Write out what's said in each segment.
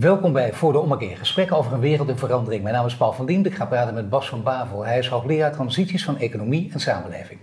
Welkom bij Voor de Ommekeer, gesprekken over een wereld in verandering. Mijn naam is Paul van Diem, ik ga praten met Bas van Bavel. Hij is hoogleraar transities van economie en samenleving.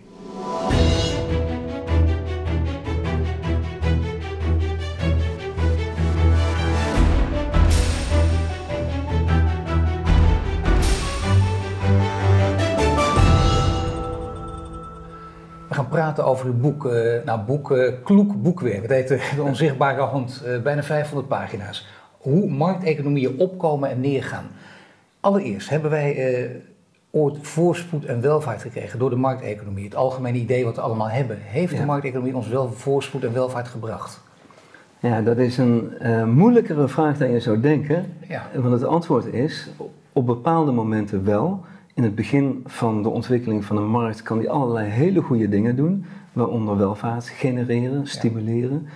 We gaan praten over uw boek, uh, nou boek, uh, Kloek Boekwerk. Het heet uh, De Onzichtbare Hand, bijna 500 pagina's. Hoe markteconomieën opkomen en neergaan. Allereerst hebben wij ooit voorspoed en welvaart gekregen door de markteconomie. Het algemene idee wat we allemaal hebben. Heeft ja. de markteconomie ons wel voorspoed en welvaart gebracht? Ja, dat is een moeilijkere vraag dan je zou denken. Ja. Want het antwoord is, op bepaalde momenten wel in het begin van de ontwikkeling van een markt kan die allerlei hele goede dingen doen, waaronder welvaart genereren, stimuleren.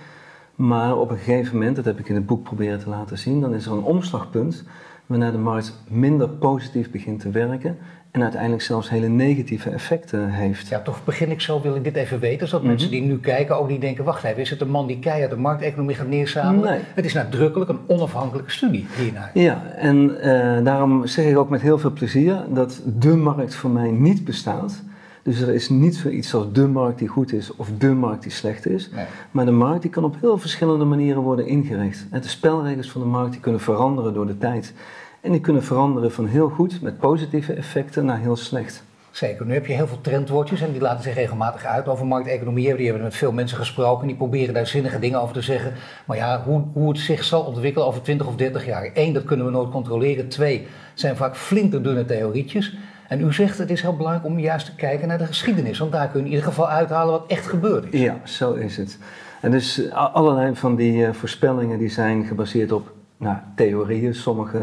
Maar op een gegeven moment, dat heb ik in het boek proberen te laten zien, dan is er een omslagpunt waarna de markt minder positief begint te werken en uiteindelijk zelfs hele negatieve effecten heeft. Ja, toch begin ik zo, wil ik dit even weten, zodat mensen mhm. die nu kijken ook niet denken, wacht even, is het een man die keihard de markteconomie gaat neerzamelen? Nee. Het is nadrukkelijk een onafhankelijke studie hiernaar. Ja, en uh, daarom zeg ik ook met heel veel plezier dat de markt voor mij niet bestaat. Dus er is niet zoiets als de markt die goed is of de markt die slecht is. Nee. Maar de markt die kan op heel verschillende manieren worden ingericht. En de spelregels van de markt die kunnen veranderen door de tijd. En die kunnen veranderen van heel goed met positieve effecten naar heel slecht. Zeker. Nu heb je heel veel trendwoordjes en die laten zich regelmatig uit over markteconomie. Die hebben met veel mensen gesproken en die proberen daar zinnige dingen over te zeggen. Maar ja, hoe, hoe het zich zal ontwikkelen over 20 of 30 jaar. Eén, dat kunnen we nooit controleren. Twee, zijn vaak flinterdunne theorietjes. En u zegt het is heel belangrijk om juist te kijken naar de geschiedenis. Want daar kun je in ieder geval uithalen wat echt gebeurd is. Ja, zo is het. En dus allerlei van die uh, voorspellingen die zijn gebaseerd op nou, theorieën, sommige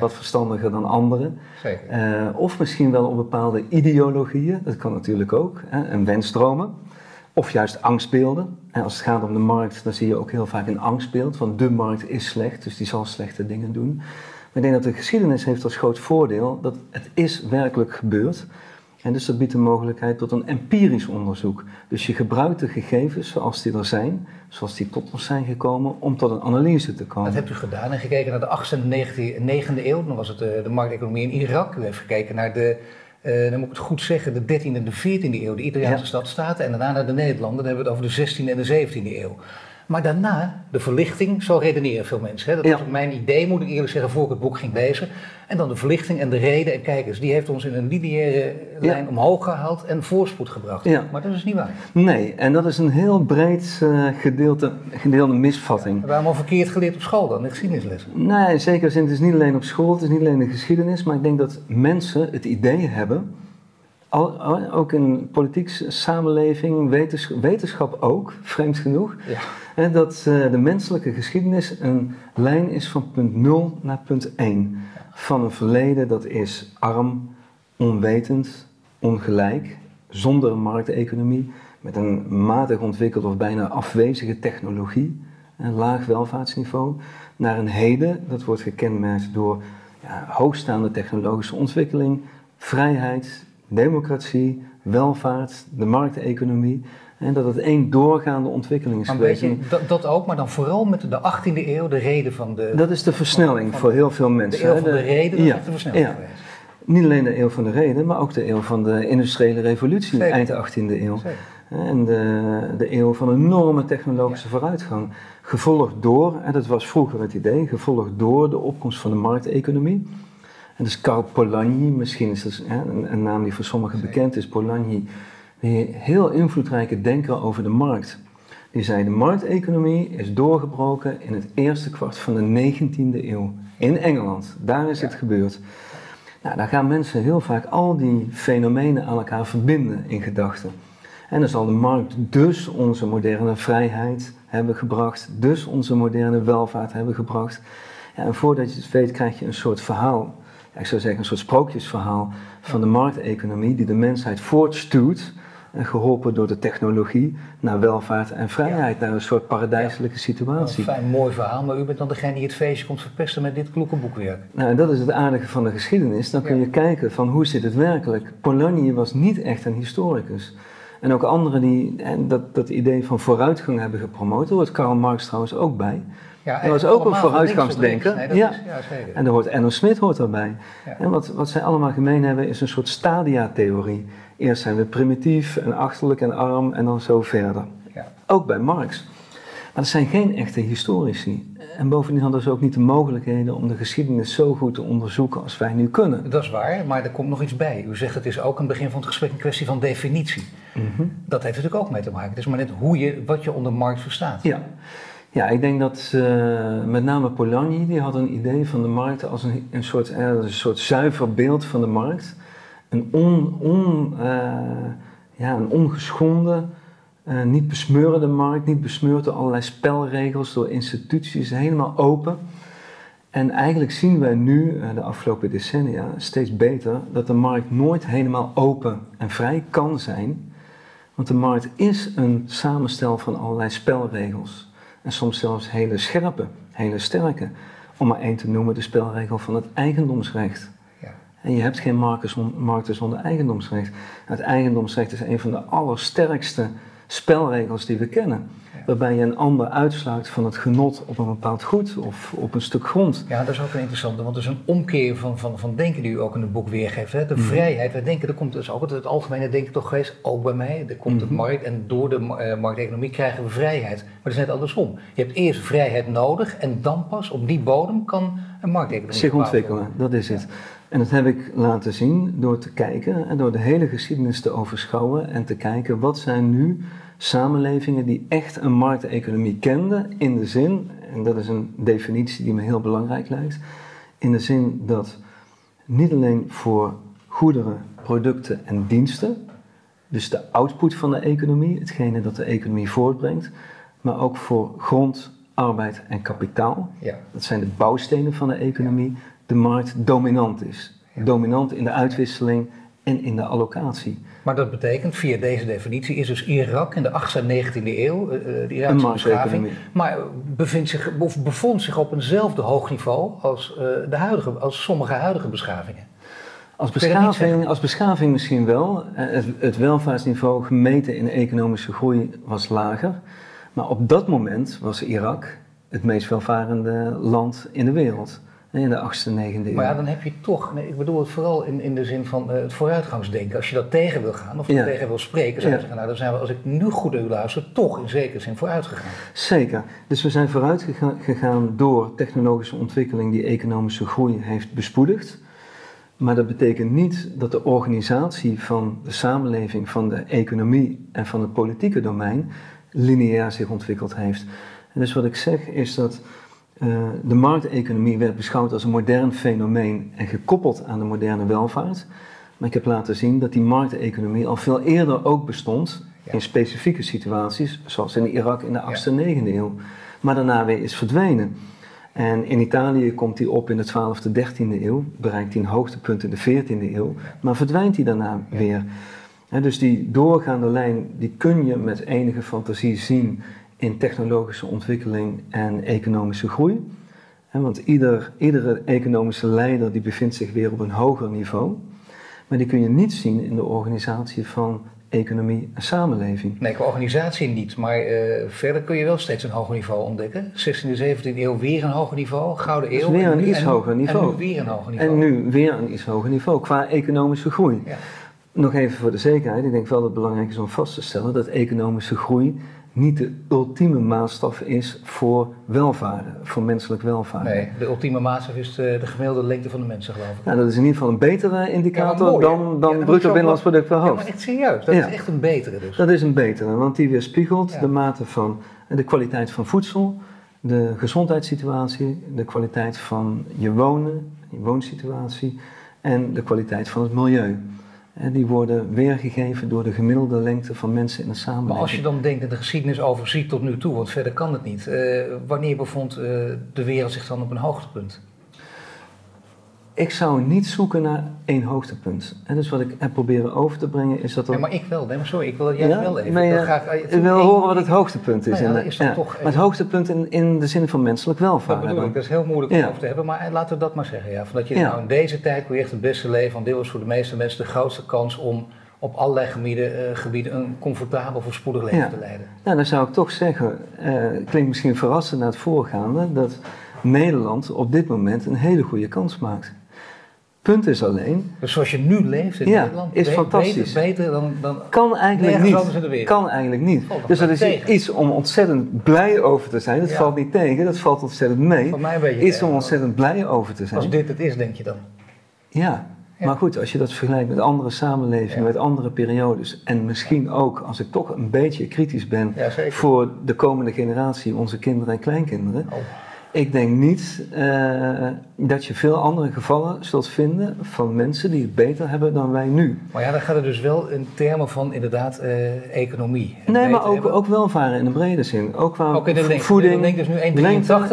wat verstandiger dan andere. Zeker. Uh, of misschien wel op bepaalde ideologieën, dat kan natuurlijk ook, hè, en wenstromen. Of juist angstbeelden. En als het gaat om de markt, dan zie je ook heel vaak een angstbeeld, want de markt is slecht, dus die zal slechte dingen doen. Ik denk dat de geschiedenis heeft als groot voordeel dat het is werkelijk gebeurd. En dus dat biedt de mogelijkheid tot een empirisch onderzoek. Dus je gebruikt de gegevens zoals die er zijn, zoals die tot ons zijn gekomen, om tot een analyse te komen. Dat hebt u gedaan en gekeken naar de 8e en 9e eeuw. Dan was het de, eh, de markteconomie in Irak. U heeft gekeken naar de, uh, dan moet ik het goed zeggen, de 13e en de 14e eeuw, de Italiaanse ja. stadstaten. En daarna naar de Nederlanden, dan hebben we het over de 16e en de 17e eeuw. Maar daarna, de verlichting, zo redeneren veel mensen. Hè? Dat was mijn idee, moet ik eerlijk zeggen, voor ik het boek ging lezen. En dan de verlichting en de reden. En kijk eens, die heeft ons in een lineaire lijn omhoog gehaald en voorspoed gebracht. Maar dat is niet waar. Nee, en dat is een heel breed uh, gedeelte, gedeelde misvatting. we hebben allemaal verkeerd geleerd op school dan, in geschiedenislessen. Nee, zeker zin. Het is niet alleen op school, het is niet alleen de geschiedenis. Maar ik denk dat mensen het idee hebben al, ook in politiek samenleving, wetenschap, wetenschap ook, vreemd genoeg, ja. dat uh, de menselijke geschiedenis een lijn is van punt 0 naar punt 1. Van een verleden dat is arm, onwetend, ongelijk, zonder een markteconomie, met een matig ontwikkelde of bijna afwezige technologie, een laag welvaartsniveau, naar een heden dat wordt gekenmerkt door ja, hoogstaande technologische ontwikkeling, vrijheid, democratie, welvaart, de markteconomie. En dat het één doorgaande ontwikkeling is maar geweest. Je, dat, dat, ook, maar dan vooral met de 18e eeuw, de reden van de... Dat is de versnelling voor heel veel mensen. De eeuw van de, reden, dat ja, is de versnelling ja. geweest. Niet alleen de eeuw van de reden, maar ook de eeuw van de industriële revolutie, Zeker. eind 18e eeuw. Zeker. En de, de eeuw van enorme technologische ja. vooruitgang. Gevolgd door, en dat was vroeger het idee, gevolgd door de opkomst van de markteconomie. En dus Karl Polanyi, misschien is dat een, een, naam die voor sommigen bekend is, Polanyi, een heel invloedrijke denker over de markt. Die zei, de markteconomie is doorgebroken in het eerste kwart van de 19e eeuw. In Engeland, daar is het gebeurd. Nou, daar gaan mensen heel vaak al die fenomenen aan elkaar verbinden in gedachten. En dan zal de markt dus onze moderne vrijheid hebben gebracht, dus onze moderne welvaart hebben gebracht. Ja, en voordat je het weet krijg je een soort verhaal ik zou zeggen, een soort sprookjesverhaal van de markteconomie die de mensheid voortstuwt en geholpen door de technologie naar welvaart en vrijheid, naar een soort paradijselijke situatie. Een fijn, mooi verhaal, maar u bent dan degene die het feestje komt verpesten met dit kloeke boekwerk. Nou, dat is het aardige van de geschiedenis. Dan kun je kijken van hoe zit het werkelijk. Polanyi was niet echt een historicus. En ook anderen die dat, dat idee van vooruitgang hebben gepromoot, daar hoort Karl Marx trouwens ook bij. Ja, dat was ook een vooruitgangsdenker. ja. En daar hoort Enno Smit hoort erbij. En wat, wat zij allemaal gemeen hebben is een soort stadia-theorie. Eerst zijn we primitief en achterlijk en arm en dan zo verder. Ook bij Marx. Maar dat zijn geen echte historici. En bovendien hadden ze ook niet de mogelijkheden om de geschiedenis zo goed te onderzoeken als wij nu kunnen. Dat is waar, maar er komt nog iets bij. U zegt het is ook een begin van het gesprek een kwestie van definitie. Mhm. Dat heeft natuurlijk ook mee te maken. Het is maar net hoe je, wat je onder markt verstaat. Ja, ja ik denk dat uh, met name Polanyi, die had een idee van de markt als een, een, soort, uh, een soort zuiver beeld van de markt. Een, on, on, uh, ja, een ongeschonden niet besmeurde markt, niet besmeurd door allerlei spelregels, door instituties, helemaal open. En eigenlijk zien wij nu, de afgelopen decennia, steeds beter dat de markt nooit helemaal open en vrij kan zijn. Want de markt is een samenstel van allerlei spelregels. En soms zelfs hele scherpe, hele sterke. Om maar één te noemen, de spelregel van het eigendomsrecht. Ja. En je hebt geen markten zonder eigendomsrecht. Het eigendomsrecht is een van de allersterkste spelregels die we kennen. Waarbij je een ander uitsluit van het genot op een bepaald goed of op een stuk grond. Ja, dat is ook een interessante, want het is een omkeer van, van, van denken die u ook in het boek weergeeft. Hè? De mhm. vrijheid, wij denken, er komt dus ook het, algemene denken toch geweest, ook bij mij, er komt mm het markt en door de uh, markteconomie krijgen we vrijheid. Maar het is net andersom. Je hebt eerst vrijheid nodig en dan pas op die bodem kan een markteconomie zich ontwikkelen. Dat is het. En dat heb ik laten zien door te kijken en door de hele geschiedenis te overschouwen en te kijken wat zijn nu samenlevingen die echt een markteconomie kenden in de zin, en dat is een definitie die me heel belangrijk lijkt, in de zin dat niet alleen voor goederen, producten en diensten, dus de output van de economie, hetgene dat de economie voortbrengt, maar ook voor grond, arbeid en kapitaal, ja. dat zijn de bouwstenen van de economie, de markt dominant is. Dominant in de uitwisseling en in de allocatie. Maar dat betekent, via deze definitie, is dus Irak in de 18e en 19e eeuw, uh, de Iraakse beschaving, maar bevindt zich, of bevond zich op eenzelfde hoog niveau als, uh, de huidige, als sommige huidige beschavingen. Als beschaving, als beschaving misschien wel. Het, het welvaartsniveau gemeten in economische groei was lager. Maar op dat moment was Irak het meest welvarende land in de wereld in de 8e, 9e eeuw. Maar ja, dan heb je toch, nee, ik bedoel het vooral in, in de zin van uh, het vooruitgangsdenken. Als je dat tegen wil gaan of ja. tegen wil spreken, zou je zeggen, nou dan zijn we, als ik nu goed u luister, toch in zekere zin vooruit gegaan. Zeker. Dus we zijn vooruit gegaan door technologische ontwikkeling die economische groei heeft bespoedigd. Maar dat betekent niet dat de organisatie van de samenleving, van de economie en van het politieke domein lineair zich ontwikkeld heeft. En dus wat ik zeg is dat uh, de markteconomie werd beschouwd als een modern fenomeen en gekoppeld aan de moderne welvaart. Maar ik heb laten zien dat die markteconomie al veel eerder ook bestond in specifieke situaties, zoals in Irak in de 8e en 9e eeuw. Maar daarna weer is verdwenen. En in Italië komt die op in de 12e, 13e eeuw, bereikt hij een hoogtepunt in de 14e eeuw, maar verdwijnt hij daarna weer. dus die doorgaande lijn, die kun je met enige fantasie zien in technologische ontwikkeling en economische groei. Want ieder, iedere economische leider die bevindt zich weer op een hoger niveau. Maar die kun je niet zien in de organisatie van economie en samenleving. Nee, qua organisatie niet, maar uh, verder kun je wel steeds een hoger niveau ontdekken. 16e, 17e eeuw weer een hoger niveau, Gouden Eeuw. Dus weer een iets hoger niveau. En nu weer een hoger niveau. En nu weer een iets hoger niveau qua economische groei. Ja. Nog even voor de zekerheid, ik denk wel dat het belangrijk is om vast te stellen dat economische groei niet de ultieme maatstaf is voor welvaren, voor menselijk welvaren. Nee, de ultieme maatstaf is de, de gemiddelde lengte van de mensen, geloof ik. Ja, dat is in ieder geval een betere indicator dan, dan bruto binnenlands product per hoofd. Ja, maar echt serieus, dat is echt een betere dus. Dat is een betere, want die weerspiegelt de mate van de kwaliteit van voedsel, de gezondheidssituatie, de kwaliteit van je wonen, je woonsituatie en de kwaliteit van het milieu die worden weergegeven door de gemiddelde lengte van mensen in de samenleving. Maar als je dan denkt dat de geschiedenis overziet tot nu toe, want verder kan het niet. Uh, wanneer bevond uh, de wereld zich dan op een hoogtepunt? Ik zou niet zoeken naar één hoogtepunt. En dus wat ik heb proberen over te brengen is dat er... Ja, maar ik wel. Nee, maar sorry, ik wil jij ja? wel even. Ik wil, graag, ik wil horen wat het hoogtepunt is. Nou ja, is ja. toch maar het hoogtepunt in, in de zin van menselijk welvaart. Dat bedoel ik, dat is heel moeilijk om over te hebben. Maar laten we dat maar zeggen. Ja. Van dat je nou in deze tijd je echt het beste leven. Want dit was voor de meeste mensen de grootste kans om op allerlei gebieden, gebieden een comfortabel, voorspoedig leven te leiden. Nou, dan zou ik toch zeggen, klinkt misschien verrassend naar het voorgaande, dat Nederland op dit moment een hele goede kans maakt. Punt is alleen. Dus zoals je nu leeft in ja, Nederland, is fantastisch. Beter, dan, dan kan eigenlijk niet. Kan eigenlijk niet. dus dat is iets om ontzettend blij over te zijn. Dat valt niet tegen, dat valt ontzettend mee. Voor mij een iets om ontzettend blij over te zijn. Als dit het is, denk je dan? Ja. Maar goed, als je dat vergelijkt met andere samenlevingen, met andere periodes. En misschien ook, als ik toch een beetje kritisch ben voor de komende generatie, onze kinderen en kleinkinderen. Oh ik denk niet uh, dat je veel andere gevallen zult vinden van mensen die het beter hebben dan wij nu. Maar ja, dan gaat het dus wel in termen van inderdaad uh, economie. Nee, maar ook, ook welvaren in de brede zin. Ook qua lengte. voeding. Ik denk dus nu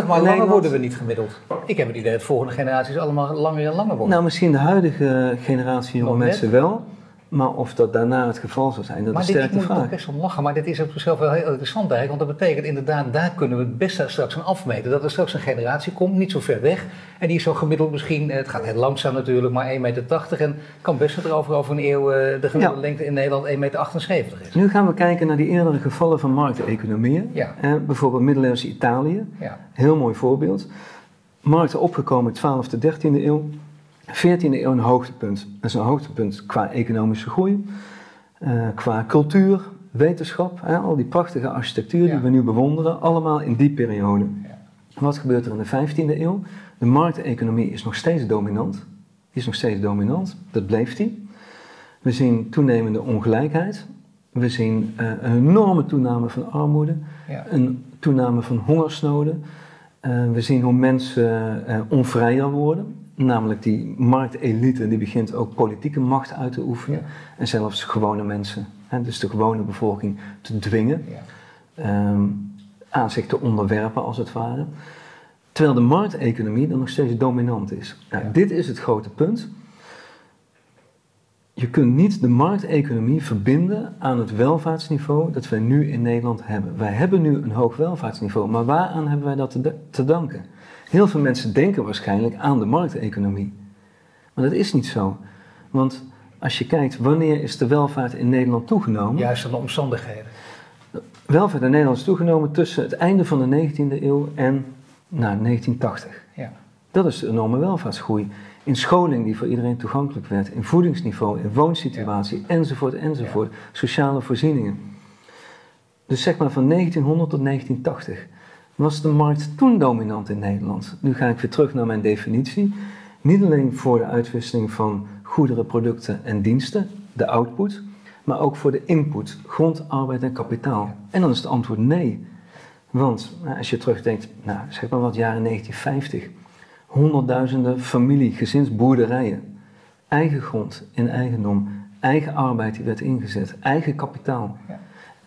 1,83, maar langer worden we niet gemiddeld. Ik heb het idee dat volgende generaties allemaal langer en langer worden. Nou, misschien de huidige generatie jonge mensen wel. Maar of dat daarna het geval zal zijn, dat maar is sterk de vraag. Maar ik moet best wel lachen, maar dit is op zichzelf wel heel interessant eigenlijk. Want dat betekent inderdaad, daar kunnen we het best straks aan afmeten. Dat er straks een generatie komt, niet zo ver weg. En die is zo gemiddeld misschien, het gaat heel langzaam natuurlijk, maar 1,80 meter. En kan best erover over een eeuw eh, de gemiddelde lengte in Nederland 1,78 meter is. Nu gaan we kijken naar die eerdere gevallen van markteconomieën. Ja. Eh, bijvoorbeeld middeleeuwse Italië, ja. heel mooi voorbeeld. Markten opgekomen 12e, 13e eeuw 14e eeuw een hoogtepunt. Dat is een hoogtepunt qua economische groei, uh, qua cultuur, wetenschap, hè, al die prachtige architectuur die we nu bewonderen, allemaal in die periode. Ja. Wat gebeurt er in de 15e eeuw? De markteconomie is nog steeds dominant. Die is nog steeds dominant, dat bleef die. We zien toenemende ongelijkheid. We zien uh, een enorme toename van armoede, ja. een toename van hongersnoden. Uh, we zien hoe mensen onvrijer worden namelijk die marktelite, die begint ook politieke macht uit te oefenen. En zelfs gewone mensen, hè, dus de gewone bevolking, te dwingen. Ja. Um, aan zich te onderwerpen, als het ware. Terwijl de markteconomie dan nog steeds dominant is. Nou, Dit is het grote punt. Je kunt niet de markteconomie verbinden aan het welvaartsniveau dat wij nu in Nederland hebben. Wij hebben nu een hoog welvaartsniveau, maar waaraan hebben wij dat te, te danken? Heel veel mensen denken waarschijnlijk aan de markteconomie. Maar dat is niet zo. Want als je kijkt, wanneer is de welvaart in Nederland toegenomen? Juist aan de omstandigheden. welvaart in Nederland is toegenomen tussen het einde van de 19e eeuw en nou, 1980. Ja. Dat is de enorme welvaartsgroei. In scholing die voor iedereen toegankelijk werd, in voedingsniveau, in woonsituatie, enzovoort, enzovoort. Sociale voorzieningen. Dus zeg maar van 1900 tot 1980 was de markt toen dominant in Nederland. Nu ga ik weer terug naar mijn definitie. Niet alleen voor de uitwisseling van goederen, producten en diensten, de output, maar ook voor de input, grond, arbeid en kapitaal. En dan is het antwoord nee. Want nou, als je terugdenkt, nou, zeg maar wat jaren 1950, honderdduizenden familie, gezinsboerderijen, eigen grond in eigendom, eigen arbeid die werd ingezet, eigen kapitaal.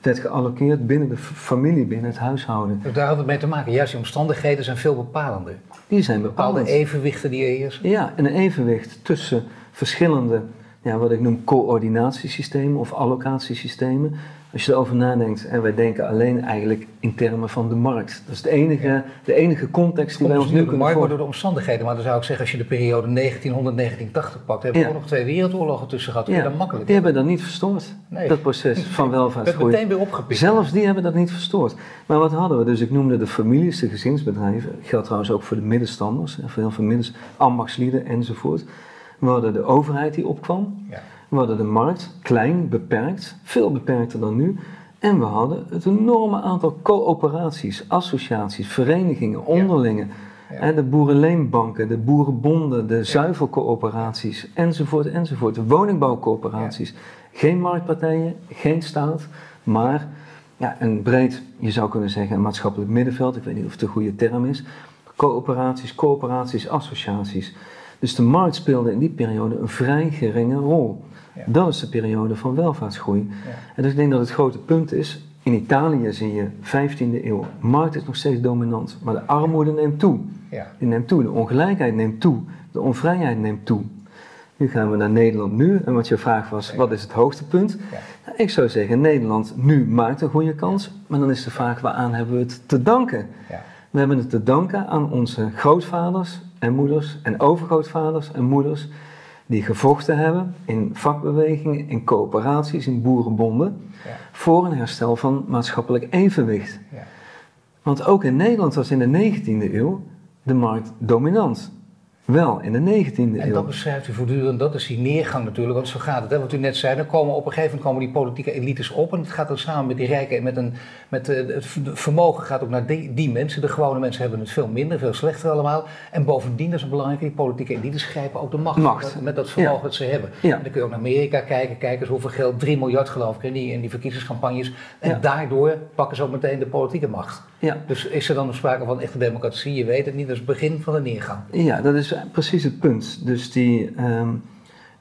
Werd geallockeerd binnen de familie, binnen het huishouden. Dus daar had het mee te maken. Juist die omstandigheden zijn veel bepalender. Die zijn bepalend. Bepaalde evenwichten die er heersen. Ja, een evenwicht tussen verschillende, ja, wat ik noem coördinatiesystemen of allocatiesystemen. Als je erover nadenkt, en wij denken alleen eigenlijk in termen van de markt. Dat is de enige, de enige context die wij ons nu kunnen markt wordt door de omstandigheden, maar dan zou ik zeggen, als je de periode 1900-1980 pakt, hebben we ja. nog twee wereldoorlogen tussen gehad. Ja. Dat makkelijk. Die hebben dat niet verstoord, nee. dat proces van welvaartsgroei. meteen weer opgepikt. Zelfs die hebben dat niet verstoord. Maar wat hadden we? Dus ik noemde de families, de gezinsbedrijven. Dat geldt trouwens ook voor de middenstanders, voor heel veel middens, ambachtslieden enzovoort. We hadden de overheid die opkwam. Ja. We hadden de markt klein, beperkt, veel beperkter dan nu. En we hadden het enorme aantal coöperaties, associaties, verenigingen, onderlingen. Ja. De boerenleenbanken, de boerenbonden, de zuivelcoöperaties, enzovoort, enzovoort. De woningbouwcoöperaties. Geen marktpartijen, geen staat, maar ja, een breed, je zou kunnen zeggen, een maatschappelijk middenveld. Ik weet niet of het de goede term is. Coöperaties, coöperaties, associaties. Dus de markt speelde in die periode een vrij geringe rol. Dat is de periode van welvaartsgroei. En dus ik denk dat het grote punt is, in Italië zie je 15e eeuw, de markt is nog steeds dominant, maar de armoede neemt toe. Ja. Die neemt toe, de ongelijkheid neemt toe, de onvrijheid neemt toe. Nu gaan we naar Nederland nu, en wat je vraag was, wat is het hoogtepunt? Ja. Nou, ik zou zeggen, Nederland nu maakt een goede kans, maar dan is de vraag, waaraan hebben we het te danken? Ja. We hebben het te danken aan onze grootvaders en moeders en overgrootvaders en moeders, die gevochten hebben in vakbewegingen, in coöperaties, in boerenbonden, voor een herstel van maatschappelijk evenwicht. Ja. Want ook in Nederland was in de 19e eeuw de markt dominant. Wel in de 19e eeuw. En dat beschrijft u voortdurend, dat is die neergang natuurlijk, want zo gaat het. Hè? Wat u net zei, dan komen op een gegeven moment komen die politieke elites op en het gaat dan samen met die rijken en met, een, met uh, het vermogen gaat ook naar die, die, mensen. De gewone mensen hebben het veel minder, veel slechter allemaal. En bovendien, dat is belangrijk, die politieke elites grijpen ook de macht, macht. Met, dat vermogen dat ze hebben. En dan kun je ook naar Amerika kijken, kijken eens hoeveel geld, 3 miljard geloof ik in die, in die verkiezingscampagnes. En daardoor pakken ze ook meteen de politieke macht. Ja. Dus is er dan sprake van echte democratie? Je weet het niet, dat is het begin van de neergang. Ja, dat is precies het punt. Dus die, ehm,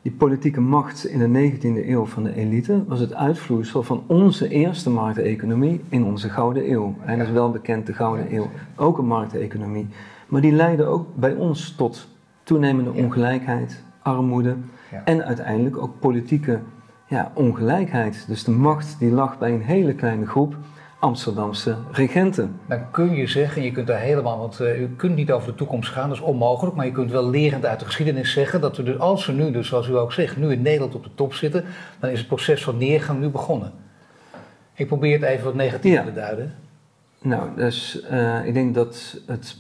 die politieke macht in de 19e eeuw van de elite was het uitvloeisel van onze eerste markteconomie in onze Gouden Eeuw. En dat is wel bekend, de Gouden Eeuw, ook een markteconomie. Maar die leidde ook bij ons tot toenemende ongelijkheid, armoede en uiteindelijk ook politieke ja, ongelijkheid. Dus de macht die lag bij een hele kleine groep Amsterdamse regenten. Dan kun je zeggen, je kunt daar helemaal, want uh, u kunt niet over de toekomst gaan, dat is onmogelijk, maar je kunt wel lerend uit de geschiedenis zeggen dat we dus, als we nu, dus zoals u ook zegt, nu in Nederland op de top zitten, dan is het proces van neergang nu begonnen. Ik probeer het even wat negatief te duiden. Nou, dus uh, ik denk dat het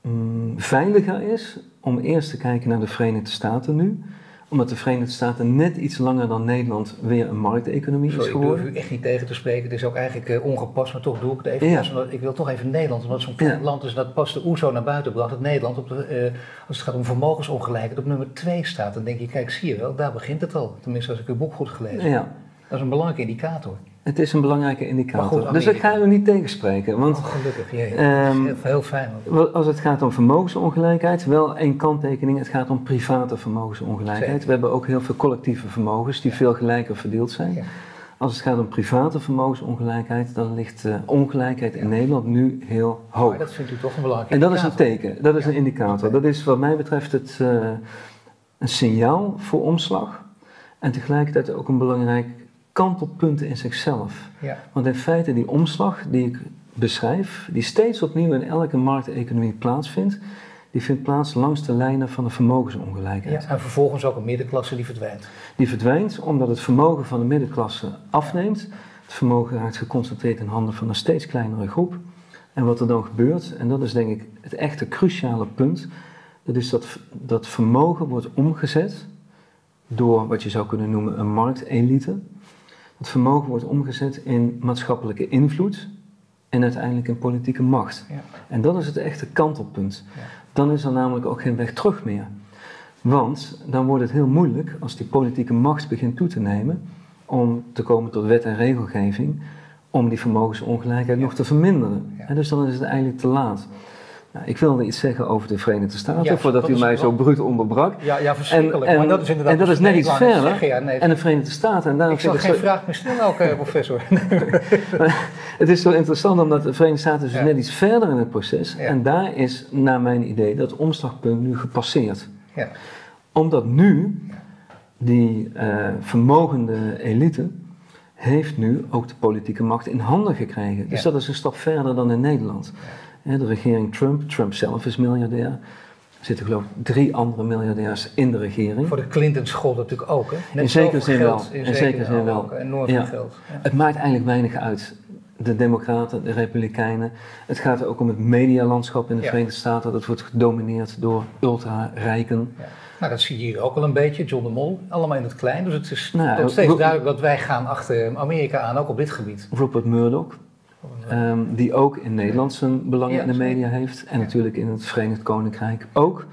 mm, veiliger is om eerst te kijken naar de Verenigde Staten nu omdat de Verenigde Staten net iets langer dan Nederland weer een markteconomie is geworden. Ik durf u echt niet tegen te spreken. Het is ook eigenlijk uh, ongepast, maar toch doe ik het even. Ja. ik wil toch even Nederland, omdat zo'n land is dat pas de OESO naar buiten bracht. Dat Nederland, op de, uh, als het gaat om vermogensongelijkheid, op nummer 2 staat. Dan denk je, kijk, zie je wel, daar begint het al. Tenminste, als ik uw boek goed gelezen heb. Ja. Dat is een belangrijke indicator. Het is een belangrijke indicator. dus ik ga u niet tegenspreken. Want, oh, gelukkig, jee. Um, heel, heel, fijn. Als het gaat om vermogensongelijkheid, wel één kanttekening, het gaat om private vermogensongelijkheid. We hebben ook heel veel collectieve vermogens die veel gelijker verdeeld zijn. Ja. Als het gaat om private vermogensongelijkheid, dan ligt de ongelijkheid in Nederland nu heel hoog. Dat vindt u toch een belangrijk En dat is een teken, dat is een indicator. Dat is wat mij betreft het, uh, een signaal voor omslag. En tegelijkertijd ook een belangrijk kantelpunten in zichzelf. Ja. Want in feite die omslag die ik beschrijf, die steeds opnieuw in elke markteconomie plaatsvindt, die vindt plaats langs de lijnen van de vermogensongelijkheid. Ja, en vervolgens ook een middenklasse die verdwijnt. Die verdwijnt omdat het vermogen van de middenklasse afneemt. Het vermogen raakt geconcentreerd in handen van een steeds kleinere groep. En wat er dan gebeurt, en dat is denk ik het echte cruciale punt, dat is dat dat vermogen wordt omgezet door wat je zou kunnen noemen een marktelite. Het vermogen wordt omgezet in maatschappelijke invloed en uiteindelijk in politieke macht. Ja. En dat is het echte kantelpunt. Ja. Dan is er namelijk ook geen weg terug meer. Want dan wordt het heel moeilijk als die politieke macht begint toe te nemen om te komen tot wet en regelgeving om die vermogensongelijkheid nog te verminderen. En dus dan is het eigenlijk te laat. Nou, ik wilde iets zeggen over de Verenigde Staten, voordat u mij zo bruut onderbrak. Ja, ja verschrikkelijk. En, maar dat is inderdaad en dat is net iets verder. ja, nee, en de Verenigde Staten. En daarom ik zal geen zo... vraag meer stellen ook, eh, professor. het is zo interessant omdat de Verenigde Staten is dus net iets verder in het proces. En daar is, naar mijn idee, dat omslagpunt nu gepasseerd. Ja. Omdat nu die uh, vermogende elite heeft nu ook de politieke macht in handen gekregen. Dus dat is een stap verder dan in Nederland. De regering Trump, Trump zelf is miljardair. Er zitten geloof ik drie andere miljardairs in de regering. Voor de Clintons gold natuurlijk ook, hè? Net in zekere zin wel. In zekere zin wel. Enorm veel geld. Ja. Het maakt eigenlijk weinig uit. De Democraten, de Republikeinen. Het gaat ook om het medialandschap in de Verenigde Staten. Dat wordt gedomineerd door ultra-rijken. Ja. Nou, dat zie je hier ook al een beetje, John de Mol, allemaal in het klein. Dus het is nou, steeds duidelijk dat wij gaan achter Amerika aan, ook op dit gebied. Rupert Murdoch, Um, die ook in Nederland zijn belangen in de media heeft. En natuurlijk in het Verenigd Koninkrijk ook.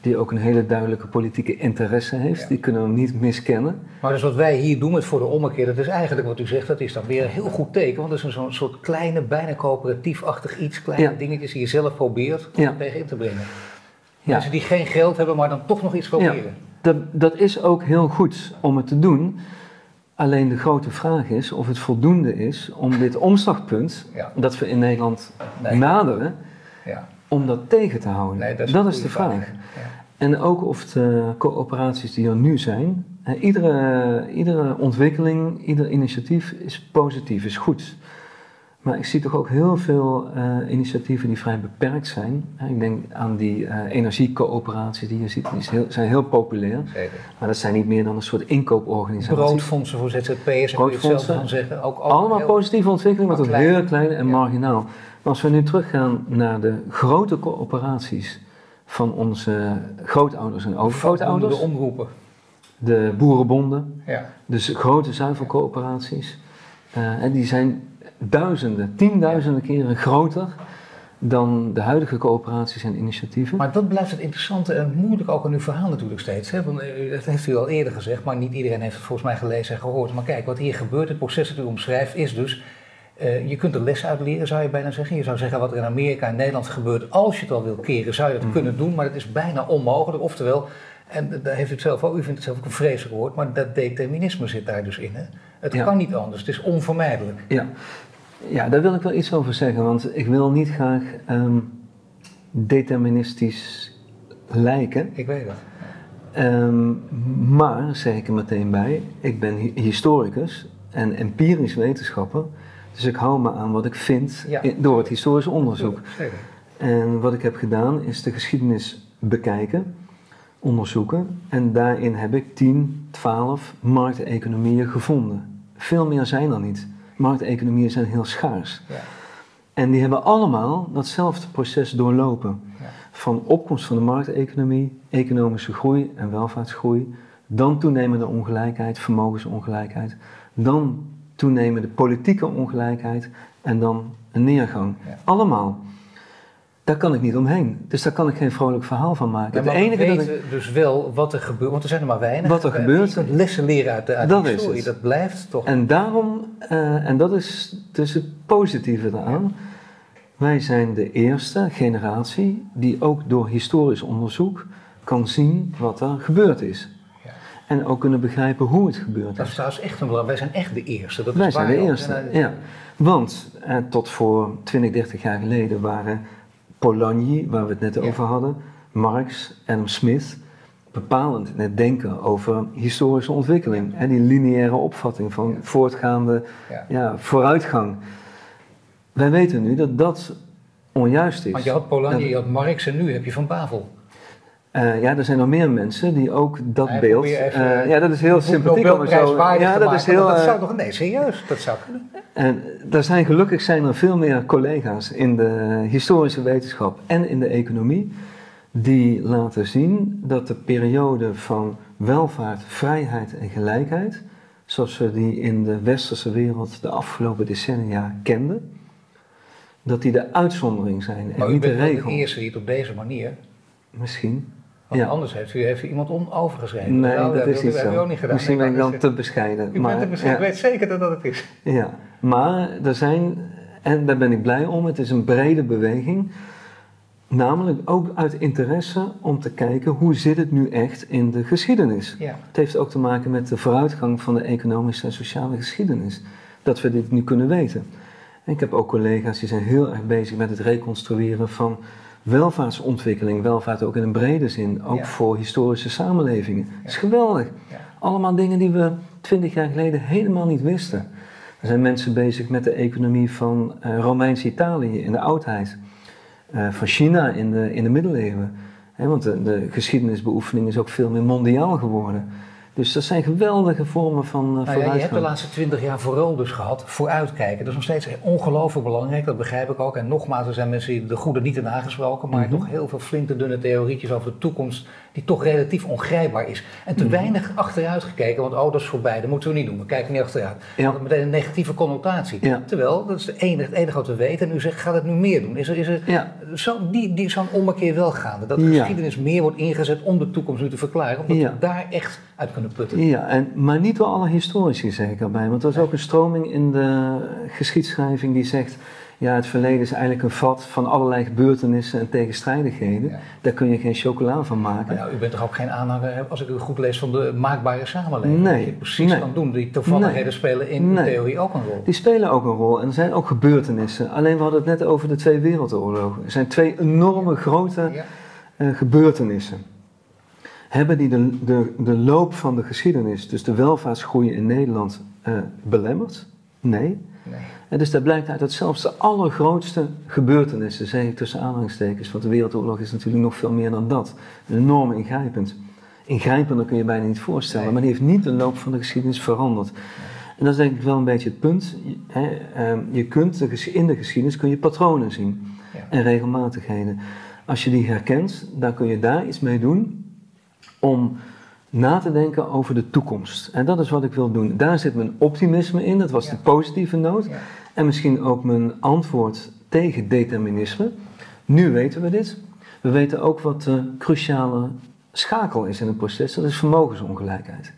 Die ook een hele duidelijke politieke interesse heeft. Die kunnen we niet miskennen. Maar dus wat wij hier doen met voor de ommekeer, dat is eigenlijk wat u zegt, dat is dan weer een heel goed teken. Want dat is een soort kleine, bijna coöperatief-achtig iets, kleine dingetjes die je zelf probeert om tegen in te brengen. Mensen die geen geld hebben, maar dan toch nog iets proberen. Dat, dat is ook heel goed om het te doen. Alleen de grote vraag is of het voldoende is om dit omslagpunt dat we in Nederland naderen, ja. om dat tegen te houden. Nee, dat is, de vraag. Ja. En ook of de coöperaties die er nu zijn, iedere, iedere ontwikkeling, ieder initiatief is positief, is goed. Maar ik zie toch ook heel veel uh, initiatieven die vrij beperkt zijn. Ik denk aan die uh, energiecoöperaties die je ziet, die heel, zijn heel populair. Zeker. Maar dat zijn niet meer dan een soort inkooporganisaties. Broodfondsen voor ZZP'ers, kun je hetzelfde van zeggen. Ook, ook Allemaal positieve ontwikkeling, maar toch heel klein en marginaal. Maar als we nu teruggaan naar de grote coöperaties van onze grootouders en overgrootouders. De omroepen. De boerenbonden. Ja. Dus grote zuivelcoöperaties. Uh, en die zijn duizenden, tienduizenden keren groter dan de huidige coöperaties en initiatieven. Maar dat blijft het interessante en moeilijk ook aan uw verhaal natuurlijk steeds. Hè? Want, eh, dat heeft u al eerder gezegd, maar niet iedereen heeft het volgens mij gelezen en gehoord. Maar kijk, wat hier gebeurt, het proces dat u omschrijft, is dus... Uh, je kunt er les uit leren, zou je bijna zeggen. Je zou zeggen wat er in Amerika en Nederland gebeurt, als je het al wil keren, zou je dat mm. kunnen doen. Maar het is bijna onmogelijk. Oftewel, en daar heeft u het zelf ook, u vindt het zelf ook een vreselijk woord, maar dat determinisme zit daar dus in. Hè? Het kan niet anders, het is onvermijdelijk. Ja, ja, daar wil ik wel iets over zeggen, want ik wil niet graag um, deterministisch lijken. Ik weet dat. Um, maar, zeg ik er meteen bij, ik ben historicus en empirisch wetenschapper, dus ik hou me aan wat ik vind door het historisch onderzoek. Zeker. En wat ik heb gedaan is de geschiedenis bekijken, onderzoeken en daarin heb ik 10, 12 markteconomieën gevonden. Veel meer zijn er niet markteconomieën zijn heel schaars. Ja. En die hebben allemaal datzelfde proces doorlopen. Ja. Van opkomst van de markteconomie, economische groei en welvaartsgroei, dan toenemende ongelijkheid, vermogensongelijkheid, dan toenemende politieke ongelijkheid en dan een neergang. Allemaal. Daar kan ik niet omheen. Dus daar kan ik geen vrolijk verhaal van maken. Ja, het enige we weten dus wel wat er gebeurt, want er zijn er maar weinig. Wat er gebeurt. Je lessen leren uit de, uit dat de historie, dat blijft toch. En daarom, uh, en dat is dus het positieve daaraan, wij zijn de eerste generatie die ook door historisch onderzoek kan zien wat er gebeurd is. Ja. En ook kunnen begrijpen hoe het gebeurd is. Dat is trouwens echt een belangrijk. Wij zijn echt de eerste. Dat wij is zijn de eerste, ja. Want eh, tot voor 20, 30 jaar geleden waren Polanyi, waar we het net over hadden, Marx, Adam Smith, bepalend in het denken over historische ontwikkeling. En die lineaire opvatting van voortgaande ja. vooruitgang. Wij weten nu dat dat onjuist is. Want je had Polanyi, je had Marx en nu heb je Van Bavel. Uh, ja, er zijn nog meer mensen die ook dat beeld. Uh, ja, dat is heel sympathiek om zo. Ja, dat is heel. Dat zou toch nee, serieus, dat zou kunnen. En er zijn gelukkig zijn er veel meer collega's in de historische wetenschap en in de economie die laten zien dat de periode van welvaart, vrijheid en gelijkheid, zoals we die in de westerse wereld de afgelopen decennia kenden, dat die de uitzondering zijn en niet de regel. de eerste die het op deze manier. Misschien. Want ja. anders heeft u, heeft u iemand on overgeschreven. Nee, nou, dat, is niet zo. Ook niet gedaan. Misschien ben ik dan te bescheiden. U maar, bent te Ik weet zeker dat dat het is. Ja, maar er zijn, en daar ben ik blij om, het is een brede beweging. Namelijk ook uit interesse om te kijken hoe zit het nu echt in de geschiedenis. Ja. Het heeft ook te maken met de vooruitgang van de economische en sociale geschiedenis. Dat we dit nu kunnen weten. En ik heb ook collega's die zijn heel erg bezig met het reconstrueren van welvaartsontwikkeling, welvaart ook in een brede zin, ook voor historische samenlevingen. Dat is geweldig. Allemaal dingen die we twintig jaar geleden helemaal niet wisten. Er zijn mensen bezig met de economie van uh, Romeins-Italië in de oudheid, uh, van China in de, in de middeleeuwen. want de, de geschiedenisbeoefening is ook veel meer mondiaal geworden. Dus dat zijn geweldige vormen van uh, nou ja, Je hebt de laatste twintig jaar vooral dus gehad vooruitkijken. Dat is nog steeds ongelooflijk belangrijk, dat begrijp ik ook. En nogmaals, er zijn mensen die de goede niet hebben aangesproken, maar mm toch heel veel flinke dunne theorietjes over de toekomst die toch relatief ongrijpbaar is. En te mhm. weinig achteruit gekeken, want oh, dat is voorbij, dat moeten we niet doen, we kijken niet achteruit. Ja. Dat meteen een negatieve connotatie. Terwijl, dat is het enige, het enige wat we weten, en u zegt, gaat het nu meer doen? Is er, is er ja. zo, die, die zo'n ommekeer wel gaande, dat de geschiedenis meer wordt ingezet om de toekomst nu te verklaren, omdat we daar echt uit kunnen putten. Ja, en, maar niet door alle historici zeg ik erbij, want er is ook een stroming in de geschiedschrijving die zegt ja, het verleden is eigenlijk een vat van allerlei gebeurtenissen en tegenstrijdigheden. Daar kun je geen chocola van maken. Maar u bent toch ook geen aanhanger, als ik u goed lees, van de maakbare samenleving? Nee. Dat je precies nee. kan doen. Die toevalligheden spelen in de theorie ook een rol. Die spelen ook een rol en er zijn ook gebeurtenissen. Alleen we hadden het net over de twee wereldoorlogen. Er zijn twee enorme grote uh, gebeurtenissen. Hebben die de, de, de loop van de geschiedenis, dus de welvaartsgroei in Nederland, uh, belemmerd? Nee. nee. En dus dat blijkt uit dat zelfs de allergrootste gebeurtenissen, zeg ik tussen aanhalingstekens, want de Wereldoorlog is natuurlijk nog veel meer dan dat. Enorm ingrijpend. Ingrijpender kun je bijna niet voorstellen, maar die heeft niet de loop van de geschiedenis veranderd. En dat is denk ik wel een beetje het punt. Je, ehm, je kunt in de geschiedenis kun je patronen zien en regelmatigheden. Als je die herkent, dan kun je daar iets mee doen om na te denken over de toekomst. En dat is wat ik wil doen. Daar zit mijn optimisme in, dat was de positieve noot. En misschien ook mijn antwoord tegen determinisme. Nu weten we dit. We weten ook wat de cruciale schakel is in het proces, dat is vermogensongelijkheid.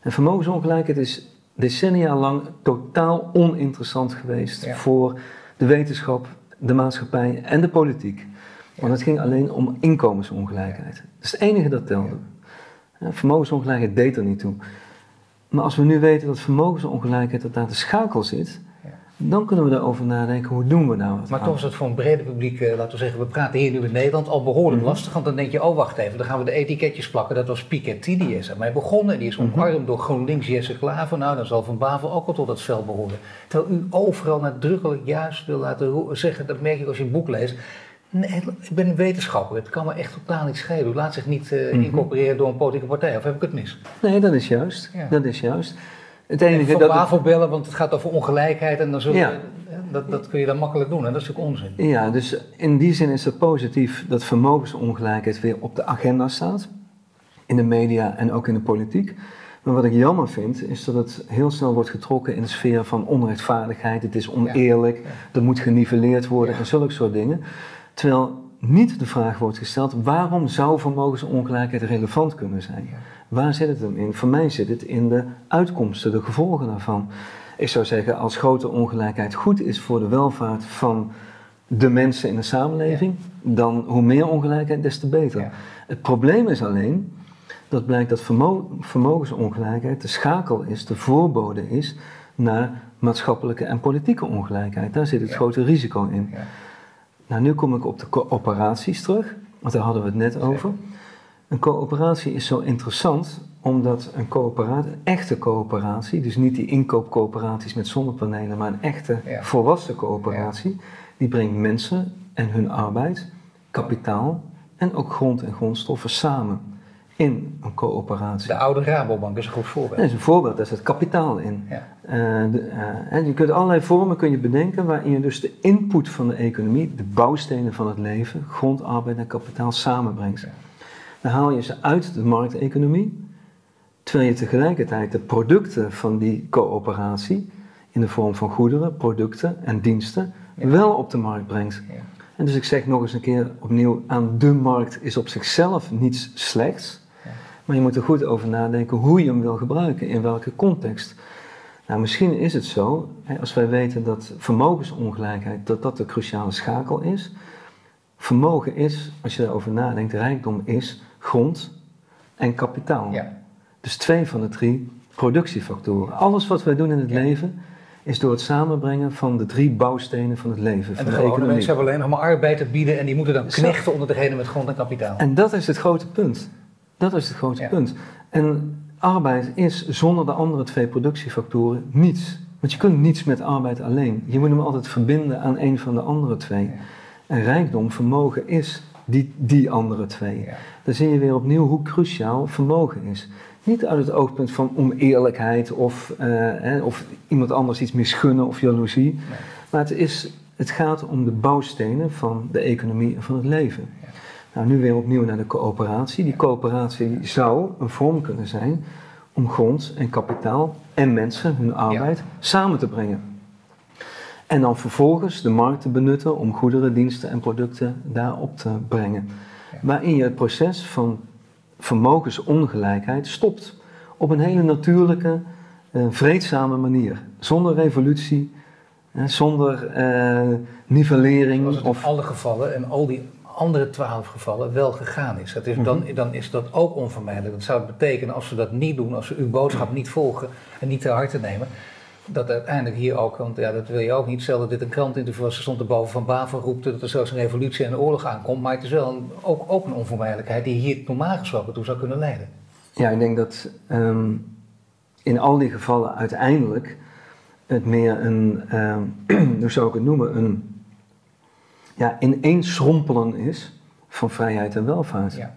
En vermogensongelijkheid is decennia lang totaal oninteressant geweest voor de wetenschap, de maatschappij en de politiek. Want het ging alleen om inkomensongelijkheid. Dat is het enige dat telde. Vermogensongelijkheid deed er niet toe. Maar als we nu weten dat vermogensongelijkheid dat daar de schakel zit, dan kunnen we erover nadenken, hoe doen we nou wat Maar toch is het voor een brede publiek, eh, laten we zeggen, we praten hier nu in Nederland, al behoorlijk mhm. lastig. Want dan denk je, oh wacht even, dan gaan we de etiketjes plakken. Dat was Piketty, die is ermee begonnen. En die is mhm. omarmd door GroenLinks Jesse Klaver. Nou, dan zal Van Bavel ook al tot dat veld behoren. Terwijl u overal nadrukkelijk juist wil laten zeggen, dat merk ik als je een boek leest. Nee, ik ben een wetenschapper. Het kan me echt totaal niet schelen. U laat zich niet uh, incorporeren door een politieke partij. Of heb ik het mis? Nee, dat is juist. Dat is juist. Het enige van dat bellen, want het gaat over ongelijkheid en dan zullen ja. dat, dat kun je dan makkelijk doen en dat is ook onzin. Ja, dus in die zin is het positief dat vermogensongelijkheid weer op de agenda staat. In de media en ook in de politiek. Maar wat ik jammer vind, is dat het heel snel wordt getrokken in de sfeer van onrechtvaardigheid. Het is oneerlijk, er moet geniveleerd worden en zulke soort dingen. Terwijl niet de vraag wordt gesteld, waarom zou vermogensongelijkheid relevant kunnen zijn? Waar zit het hem in? Voor mij zit het in de uitkomsten, de gevolgen daarvan. Ik zou zeggen, als grote ongelijkheid goed is voor de welvaart van de mensen in de samenleving, dan hoe meer ongelijkheid, des te beter. Het probleem is alleen dat blijkt dat vermogensongelijkheid de schakel is, de voorbode is naar maatschappelijke en politieke ongelijkheid. Daar zit het grote risico in. Nou, nu kom ik op de coöperaties terug, want daar hadden we het net over. Een coöperatie is zo interessant omdat een coöperatie, een echte coöperatie, dus niet die inkoopcoöperaties met zonnepanelen, maar een echte volwassen coöperatie, die brengt mensen en hun arbeid, kapitaal en ook grond en grondstoffen samen in een coöperatie. De oude Rabobank is een goed voorbeeld. Dat is een voorbeeld, daar zit kapitaal in. Ja. Uh, de, uh, je kunt allerlei vormen kun je bedenken waarin je dus de input van de economie, de bouwstenen van het leven, grond, arbeid en kapitaal samenbrengt. Dan haal je ze uit de markteconomie, terwijl je tegelijkertijd de producten van die coöperatie in de vorm van goederen, producten en diensten wel op de markt brengt. Ja. En dus ik zeg nog eens een keer opnieuw, aan de markt is op zichzelf niets slechts. Maar je moet er goed over nadenken hoe je hem wil gebruiken, in welke context. Nou, misschien is het zo, als wij weten dat vermogensongelijkheid, dat dat de cruciale schakel is. Vermogen is, als je erover nadenkt, rijkdom is grond en kapitaal. Ja. Dus twee van de drie productiefactoren. Alles wat wij doen in het leven is door het samenbrengen van de drie bouwstenen van het leven. En de, de gewone mensen hebben alleen nog maar arbeid te bieden en die moeten dan knechten onder degene met grond en kapitaal. En dat is het grote punt. Dat is het grote punt. En arbeid is zonder de andere twee productiefactoren niets. Want je kunt niets met arbeid alleen. Je moet hem altijd verbinden aan een van de andere twee. En rijkdom, vermogen is die, die andere twee. Ja. Dan zie je weer opnieuw hoe cruciaal vermogen is. Niet uit het oogpunt van oneerlijkheid of, uh, hè, of iemand anders iets misgunnen of jaloezie. Maar het, is, het gaat om de bouwstenen van de economie en van het leven. Nou, nu weer opnieuw naar de coöperatie. Die coöperatie zou een vorm kunnen zijn om grond en kapitaal en mensen, hun arbeid, samen te brengen. En dan vervolgens de markt te benutten om goederen, diensten en producten daarop te brengen. Waarin je het proces van vermogensongelijkheid stopt. Op een hele natuurlijke, uh, vreedzame manier. Zonder revolutie, zonder uh, nivellering. Zoals het of... in alle gevallen en al die andere twaalf gevallen wel gegaan is. Dat is dan, mhm. dan is dat ook onvermijdelijk. Dat zou betekenen als we dat niet doen, als we uw boodschap niet volgen en niet te harte nemen, dat uiteindelijk hier ook, want ja, dat wil je ook niet, stel dat dit een krantinterview was, er stond er boven van Baven roepte dat er zelfs een revolutie en een oorlog aankomt, maar het is wel een, ook, ook een onvermijdelijkheid die hier normaal gesproken toe zou kunnen leiden. Ja, ik denk dat um, in al die gevallen uiteindelijk het meer een, uh, hoe zou ik het noemen, een ja, ineensrompelen is van vrijheid en welvaart. Ja.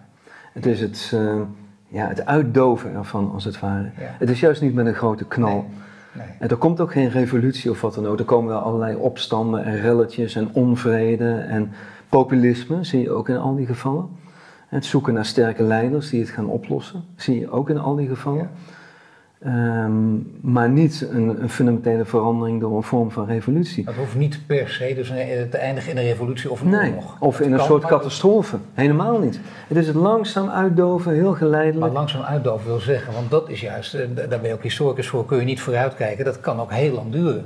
Het is het, uh, ja, het uitdoven ervan, als het ware. Het is juist niet met een grote knal. Nee. En er komt ook geen revolutie of wat dan ook. Er komen wel allerlei opstanden en relletjes en onvrede en populisme, zie je ook in al die gevallen. Het zoeken naar sterke leiders die het gaan oplossen, zie je ook in al die gevallen. Ehm, maar niet een, een, fundamentele verandering door een vorm van revolutie. Het hoeft niet per se dus te eindigen in een revolutie of een nee, oorlog. Of in een soort catastrofe. Helemaal niet. Het is het langzaam uitdoven, heel geleidelijk. Maar langzaam uitdoven wil zeggen, want dat is juist, daar ben je ook historicus voor, kun je niet vooruitkijken. Dat kan ook heel lang duren.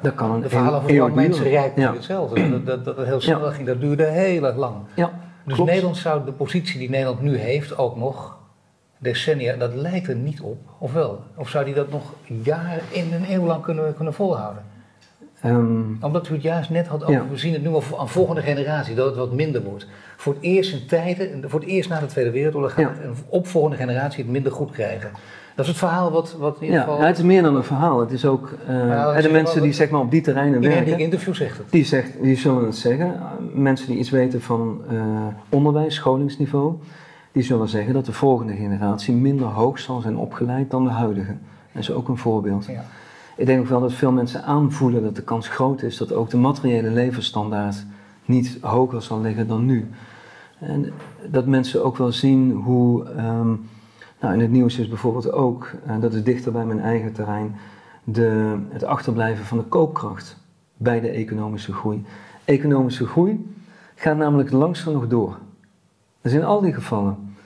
Dat kan een De verhalen van Frank Mensen Rijk ja. hetzelfde. Dat, dat, dat heel snel ging, dat duurde heel erg lang. Ja, dus Nederland zou de positie die Nederland nu heeft ook nog decennia, dat lijkt er niet op, of wel? Of zou die dat nog jaren in een eeuw lang kunnen, kunnen volhouden? Um, Omdat u het juist net had over, we zien het nu al aan volgende generatie, dat het wat minder wordt. Voor het eerst in tijden, voor het eerst na de Tweede Wereldoorlog gaat ja. een opvolgende generatie het minder goed krijgen. Dat is het verhaal wat, wat in ieder geval... Ja, het is meer dan een verhaal. Het is ook... Uh, de mensen die zeg maar op die terreinen werken... In interview zegt het. Die, zegt, die zullen het zeggen. Mensen die iets weten van uh, onderwijs, scholingsniveau die zullen zeggen dat de volgende generatie minder hoog zal zijn opgeleid dan de huidige. Dat is ook een voorbeeld. Ja. Ik denk ook wel dat veel mensen aanvoelen dat de kans groot is dat ook de materiële levensstandaard niet hoger zal liggen dan nu. En dat mensen ook wel zien hoe, um, nou in het nieuws is bijvoorbeeld ook, en dat is dichter bij mijn eigen terrein, de, het achterblijven van de koopkracht bij de economische groei. Economische groei gaat namelijk langzaam nog door. Dat is in al die gevallen.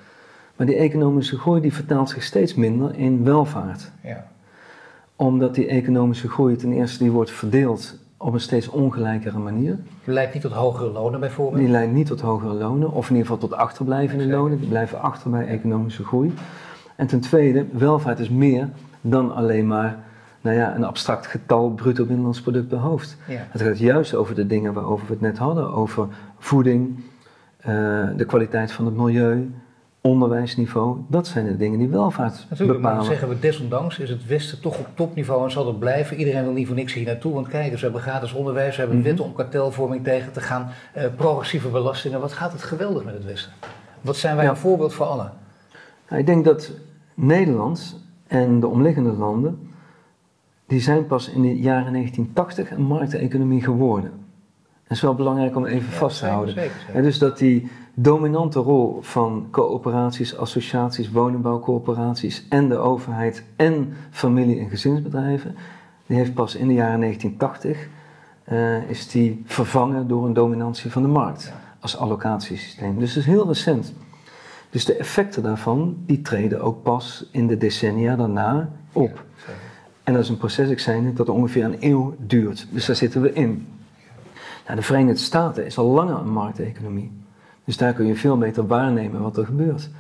Maar die economische groei die vertaalt zich steeds minder in welvaart. Ja. Omdat die economische groei ten eerste die wordt verdeeld op een steeds ongelijkere manier. Die leidt niet tot hogere lonen bijvoorbeeld? Die leidt niet tot hogere lonen, of in ieder geval tot achterblijvende lonen. Die blijven achter bij economische groei. En ten tweede, welvaart is meer dan alleen maar nou ja, een abstract getal bruto binnenlands product per hoofd. Ja. Het gaat juist over de dingen waarover we het net hadden, over voeding, uh, de kwaliteit van het milieu, onderwijsniveau, dat zijn de dingen die welvaart Natuurlijk, bepalen. maar zeggen we desondanks is het Westen toch op topniveau en zal het blijven. Iedereen wil niet voor niks hier naartoe, want kijk, we hebben gratis onderwijs, we hebben mm wetten om kartelvorming tegen te gaan, uh, progressieve belastingen. Wat gaat het geweldig met het Westen? Wat zijn wij een voorbeeld voor allen? Nou, ik denk dat Nederland en de omliggende landen, die zijn pas in de jaren 1980 een markteconomie geworden. Dat is wel belangrijk om even vast te houden. Zeker, dus dat die dominante rol van coöperaties, associaties, woningbouwcoöperaties en de overheid en familie- en gezinsbedrijven, die heeft pas in de jaren 1980 uh, is die vervangen door een dominantie van de markt als allocatiesysteem. Dus dat is heel recent. Dus de effecten daarvan, die treden ook pas in de decennia daarna op. En dat is een proces, ik zei net, dat ongeveer een eeuw duurt. Dus daar zitten we in. Nou, de Verenigde Staten is al langer een markteconomie. Dus daar kun je veel beter waarnemen wat er gebeurt.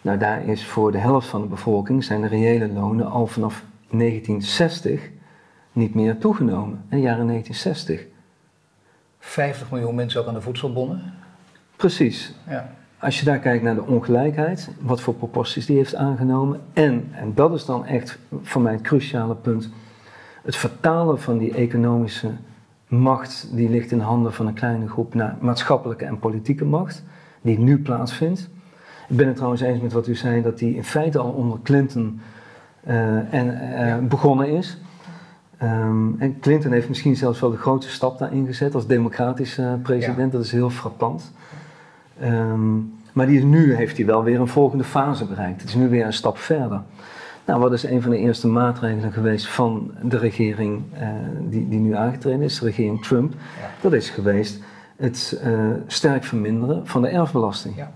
Nou, daar is voor de helft van de bevolking zijn de reële lonen al vanaf 1960 niet meer toegenomen. In de jaren 1960. 50 miljoen mensen ook aan de voedselbonnen? Precies. Ja. Als je daar kijkt naar de ongelijkheid, wat voor proporties die heeft aangenomen. En, en dat is dan echt voor mij het cruciale punt, het vertalen van die economische macht die ligt in handen van een kleine groep naar maatschappelijke en politieke macht, die nu plaatsvindt. Ik ben het trouwens eens met wat u zei, dat die in feite al onder Clinton uh, en, uh, begonnen is. Um, en Clinton heeft misschien zelfs wel de grootste stap daarin gezet als democratische president, ja. dat is heel frappant. Um, maar die is nu heeft hij wel weer een volgende fase bereikt. Het is nu weer een stap verder. Nou, wat is een van de eerste maatregelen geweest van de regering uh, die, die nu aangetreden is, de regering Trump? Ja. Dat is geweest het uh, sterk verminderen van de erfbelasting. Ja.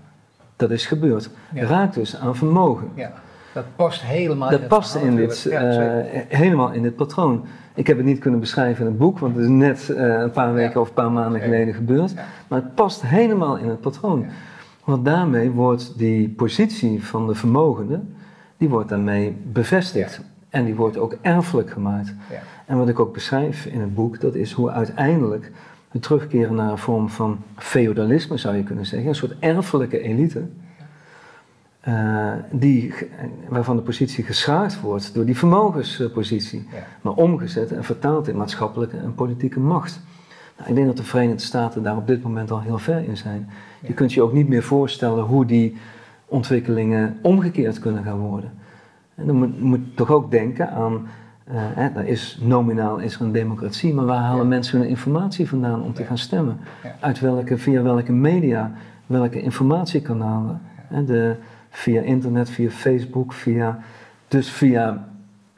Dat is gebeurd. Ja. Raakt dus aan vermogen. Ja. Dat past helemaal dat in past in dit, uh, helemaal in dit patroon. Ik heb het niet kunnen beschrijven in het boek, want het is net een paar weken of een paar maanden geleden gebeurd. Maar het past helemaal in het patroon. Want daarmee wordt die positie van de vermogenden die wordt daarmee bevestigd. En die wordt ook erfelijk gemaakt. Ja. En wat ik ook beschrijf in het boek, dat is hoe uiteindelijk we terugkeren naar een vorm van feodalisme, zou je kunnen zeggen, een soort erfelijke elite, uh, die, waarvan de positie geschaard wordt door die vermogenspositie, maar omgezet en vertaald in maatschappelijke en politieke macht. Nou, ik denk dat de Verenigde Staten daar op dit moment al heel ver in zijn. Je kunt je ook niet meer voorstellen hoe die ontwikkelingen omgekeerd kunnen gaan worden. En dan moet, moet toch ook denken aan, uh, hè, is, nominaal is er een democratie, maar waar halen mensen hun informatie vandaan om te gaan stemmen? Uit welke, via welke media, welke informatiekanalen? Hè, de, via internet, via Facebook, via, dus via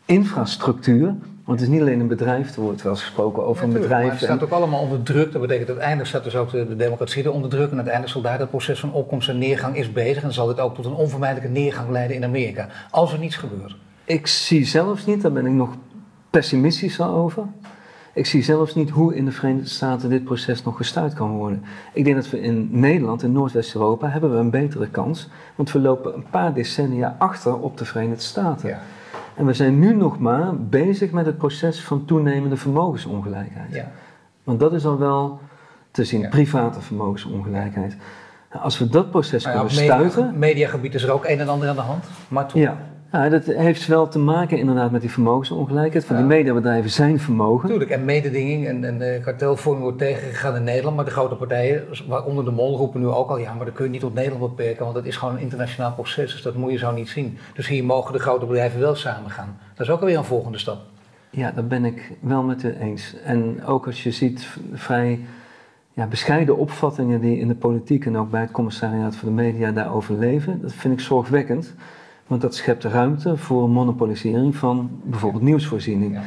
infrastructuur. Want het is niet alleen een bedrijf, er wordt wel eens gesproken over een bedrijf. Maar het staat ook allemaal onder druk. Dat betekent dat uiteindelijk staat dus ook de, democratie onder druk. En uiteindelijk zal daar het proces van opkomst en neergang is bezig. En zal dit ook tot een onvermijdelijke neergang leiden in Amerika. Als er niets gebeurt. Ik zie zelfs niet, daar ben ik nog pessimistisch over. Ik zie zelfs niet hoe in de Verenigde Staten dit proces nog gestuurd kan worden. Ik denk dat we in Nederland, in Noordwest-Europa, hebben we een betere kans. Want we lopen een paar decennia achter op de Verenigde Staten. Ja. En we zijn nu nog maar bezig met het proces van toenemende vermogensongelijkheid. Ja. Want dat is al wel te zien, private vermogensongelijkheid. Als we dat proces nou kunnen media, stuiten... mediagebied is er ook een en ander aan de hand, maar toch... Ja, ja, dat heeft wel te maken inderdaad met die vermogensongelijkheid. Van die mediabedrijven zijn vermogen. Tuurlijk, en mededinging en, en de kartelvorming wordt tegengegaan in Nederland. Maar de grote partijen, waaronder de MOL, roepen nu ook al... ja, maar dat kun je niet tot Nederland beperken, want dat is gewoon een internationaal proces. Dus dat moet je zo niet zien. Dus hier mogen de grote bedrijven wel samen gaan. Dat is ook alweer een volgende stap. Ja, dat ben ik wel met u eens. En ook als je ziet vrij ja, bescheiden opvattingen die in de politiek... en ook bij het commissariaat voor de media daarover leven... dat vind ik zorgwekkend... Want dat schept ruimte voor monopolisering van bijvoorbeeld nieuwsvoorziening.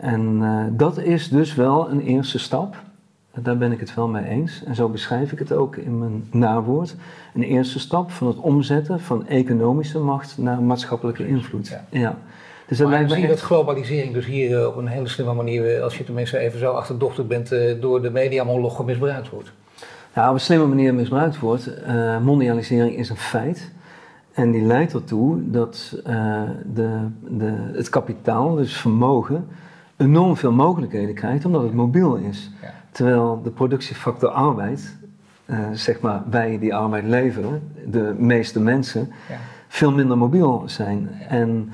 En uh, dat is dus wel een eerste stap. Daar ben ik het wel mee eens. En zo beschrijf ik het ook in mijn nawoord. Een eerste stap van het omzetten van economische macht naar maatschappelijke invloed. Ja. ja. Dus dat maar zie je dat globalisering dus hier uh, op een hele slimme manier, uh, als je tenminste even zo achterdochtig bent, door de mediamologen misbruikt wordt? Ja, op een slimme manier misbruikt wordt. mondialisering is een feit. En die leidt ertoe dat uh, de, de, het kapitaal, dus vermogen, enorm veel mogelijkheden krijgt omdat het mobiel is. Terwijl de productiefactor arbeid, uh, zeg maar wij die arbeid leveren, de meeste mensen, ja. veel minder mobiel zijn. En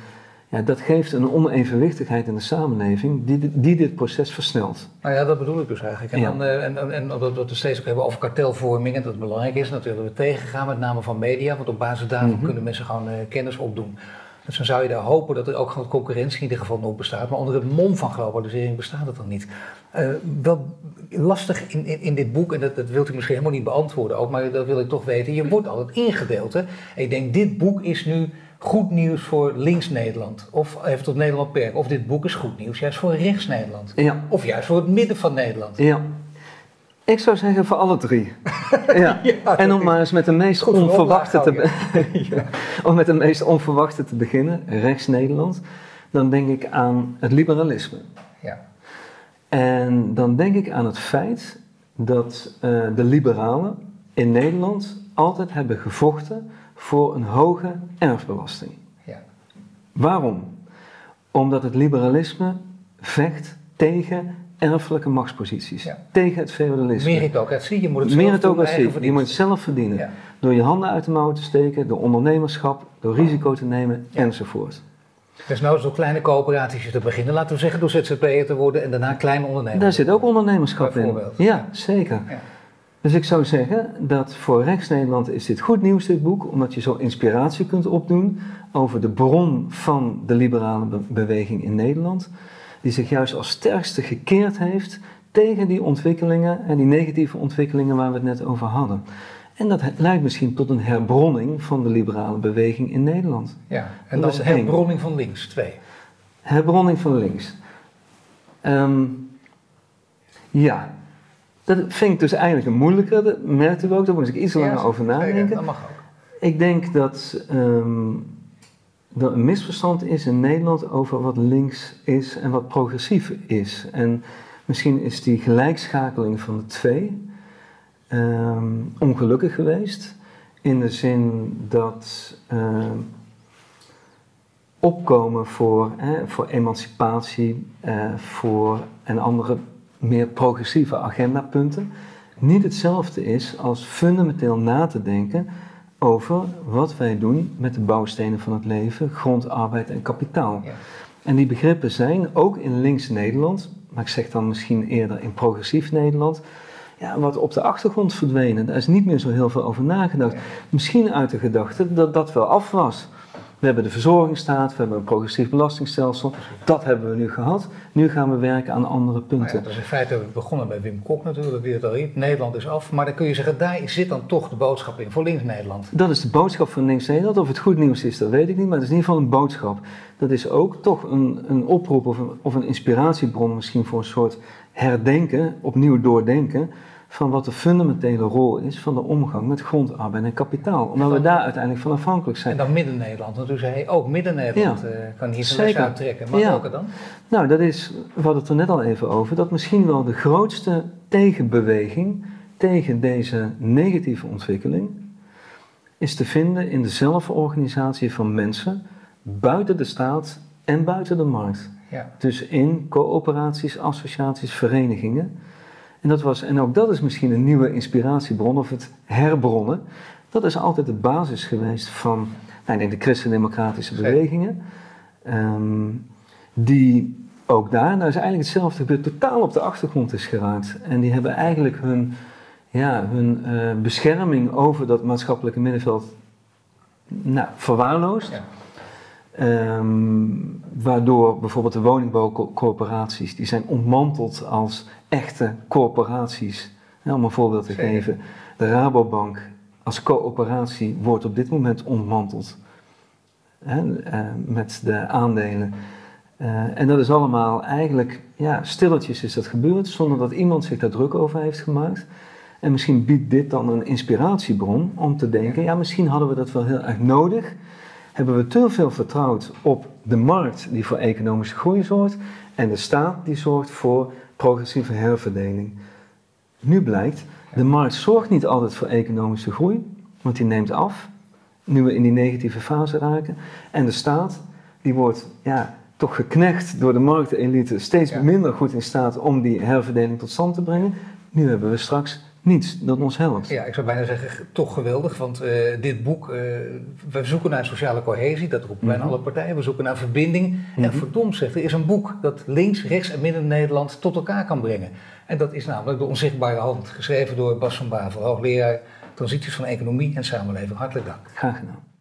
ja, dat geeft een onevenwichtigheid in de samenleving die, die dit proces versnelt. Nou ja, dat bedoel ik dus eigenlijk. En, dan, uh, en, en, dat we steeds ook hebben over kartelvorming en dat het belangrijk is natuurlijk dat we tegengaan met name van media, want op basis daarvan mhm. kunnen mensen gewoon uh, kennis opdoen. Dus dan zou je daar hopen dat er ook gewoon concurrentie in ieder geval nog bestaat, maar onder het mom van globalisering bestaat het dan niet. Uh, wel lastig in, in, in, dit boek, en dat, dat wilt u misschien helemaal niet beantwoorden ook, maar dat wil ik toch weten. Je wordt altijd ingedeeld. Hè? En ik denk, dit boek is nu goed nieuws voor links Nederland. Of even tot Nederland Perk. Of dit boek is goed nieuws juist voor rechts Nederland. Ja. Of juist voor het midden van Nederland. Ja. Ik zou zeggen voor alle drie. ja. en om maar eens met de meest onverwachte te, ja. om met de meest onverwachte te beginnen, rechts Nederland, dan denk ik aan het liberalisme. Ja. En dan denk ik aan het feit dat uh, de liberalen in Nederland altijd hebben gevochten voor een hoge erfbelasting. Ja. Waarom? Omdat het liberalisme vecht tegen erfelijke machtsposities, tegen het feudalisme. Meritocratie, je moet het zelf Meritocratie, je moet het zelf verdienen. Door je handen uit de mouwen te steken, door ondernemerschap, door risico te nemen enzovoort. Dus nou door kleine coöperaties te beginnen, laten we zeggen, door ZZP'er te worden en daarna kleine ondernemer. Daar zit ook ondernemerschap in. Ja, zeker. Dus ik zou zeggen dat voor Rechts Nederland is dit goed nieuws, dit boek, omdat je zo inspiratie kunt opdoen over de bron van de liberale beweging in Nederland, die zich juist als sterkste gekeerd heeft tegen die ontwikkelingen en die negatieve ontwikkelingen waar we het net over hadden. En dat leidt misschien tot een herbronning van de liberale beweging in Nederland. Ja, en dat dan herbronning van links, twee. Herbronning van links. Um, ja, dat vind ik dus eigenlijk een moeilijke, dat merkte u ook, daar moet ik iets langer over nadenken. dat mag ook. Ik denk dat um, er een misverstand is in Nederland over wat links is en wat progressief is. En misschien is die gelijkschakeling van de twee um, ongelukkig geweest. In de zin dat um, opkomen voor, voor emancipatie, uh, voor en andere meer progressieve agendapunten niet hetzelfde is als fundamenteel na te denken over wat wij doen met de bouwstenen van het leven, grond, arbeid en kapitaal. Ja. En die begrippen zijn ook in links Nederland, maar ik zeg dan misschien eerder in progressief Nederland, ja, wat op de achtergrond verdwenen. Daar is niet meer zo heel veel over nagedacht. Misschien uit de gedachte dat dat wel af was. We hebben de verzorgingsstaat, we hebben een progressief belastingstelsel. Dat hebben we nu gehad. Nu gaan we werken aan andere punten. Ja, dat is in feite begonnen bij Wim Kok natuurlijk, die het al riep. Nederland is af. Maar dan kun je zeggen, daar zit dan toch de boodschap in voor links-Nederland. Dat is de boodschap van links-Nederland. Of het goed nieuws is, dat weet ik niet. Maar het is in ieder geval een boodschap. Dat is ook toch een, een oproep of een, of een inspiratiebron misschien voor een soort herdenken, opnieuw doordenken van wat de fundamentele rol is van de omgang met grondarbeid en kapitaal. Omdat we daar uiteindelijk van afhankelijk zijn. En dan Midden-Nederland. Want u zei ook Midden-Nederland ja, uh, kan hier zijn uittrekken. Maar ja. welke dan? Nou, dat is, we hadden het er net al even over, dat misschien wel de grootste tegenbeweging tegen deze negatieve ontwikkeling is te vinden in de zelforganisatie van mensen buiten de staat en buiten de markt. Ja. Dus in coöperaties, associaties, verenigingen en, dat was, en ook dat is misschien een nieuwe inspiratiebron of het herbronnen. Dat is altijd de basis geweest van nou, de christendemocratische bewegingen. Um, die ook daar, nou is eigenlijk hetzelfde gebeurd, totaal op de achtergrond is geraakt. En die hebben eigenlijk hun, ja, hun uh, bescherming over dat maatschappelijke middenveld nou, verwaarloosd. Ja. Um, waardoor bijvoorbeeld de woningbouwcorporaties, die zijn ontmanteld als echte corporaties. om een voorbeeld te geven, de Rabobank als coöperatie wordt op dit moment ontmanteld. Hè, uh, met de aandelen. Uh, en dat is allemaal eigenlijk, ja, stilletjes is dat gebeurd, zonder dat iemand zich daar druk over heeft gemaakt. En misschien biedt dit dan een inspiratiebron om te denken, ja, misschien hadden we dat wel heel erg nodig hebben we te veel vertrouwd op de markt die voor economische groei zorgt en de staat die zorgt voor progressieve herverdeling. Nu blijkt, de markt zorgt niet altijd voor economische groei, want die neemt af, nu we in die negatieve fase raken. En de staat, die wordt ja, toch geknecht door de marktelite steeds minder goed in staat om die herverdeling tot stand te brengen. Nu hebben we straks niets dat ons helpt. Ja, ik zou bijna zeggen, toch geweldig, want uh, dit boek, uh, we zoeken naar sociale cohesie, dat roepen wij in mhm. alle partijen, we zoeken naar verbinding. Mm -hmm. En mhm. verdomd zegt, er is een boek dat links, rechts en midden Nederland tot elkaar kan brengen. En dat is namelijk De Onzichtbare Hand, geschreven door Bas van Bavel, hoogleraar Transities van Economie en Samenleving. Hartelijk dank. Graag gedaan.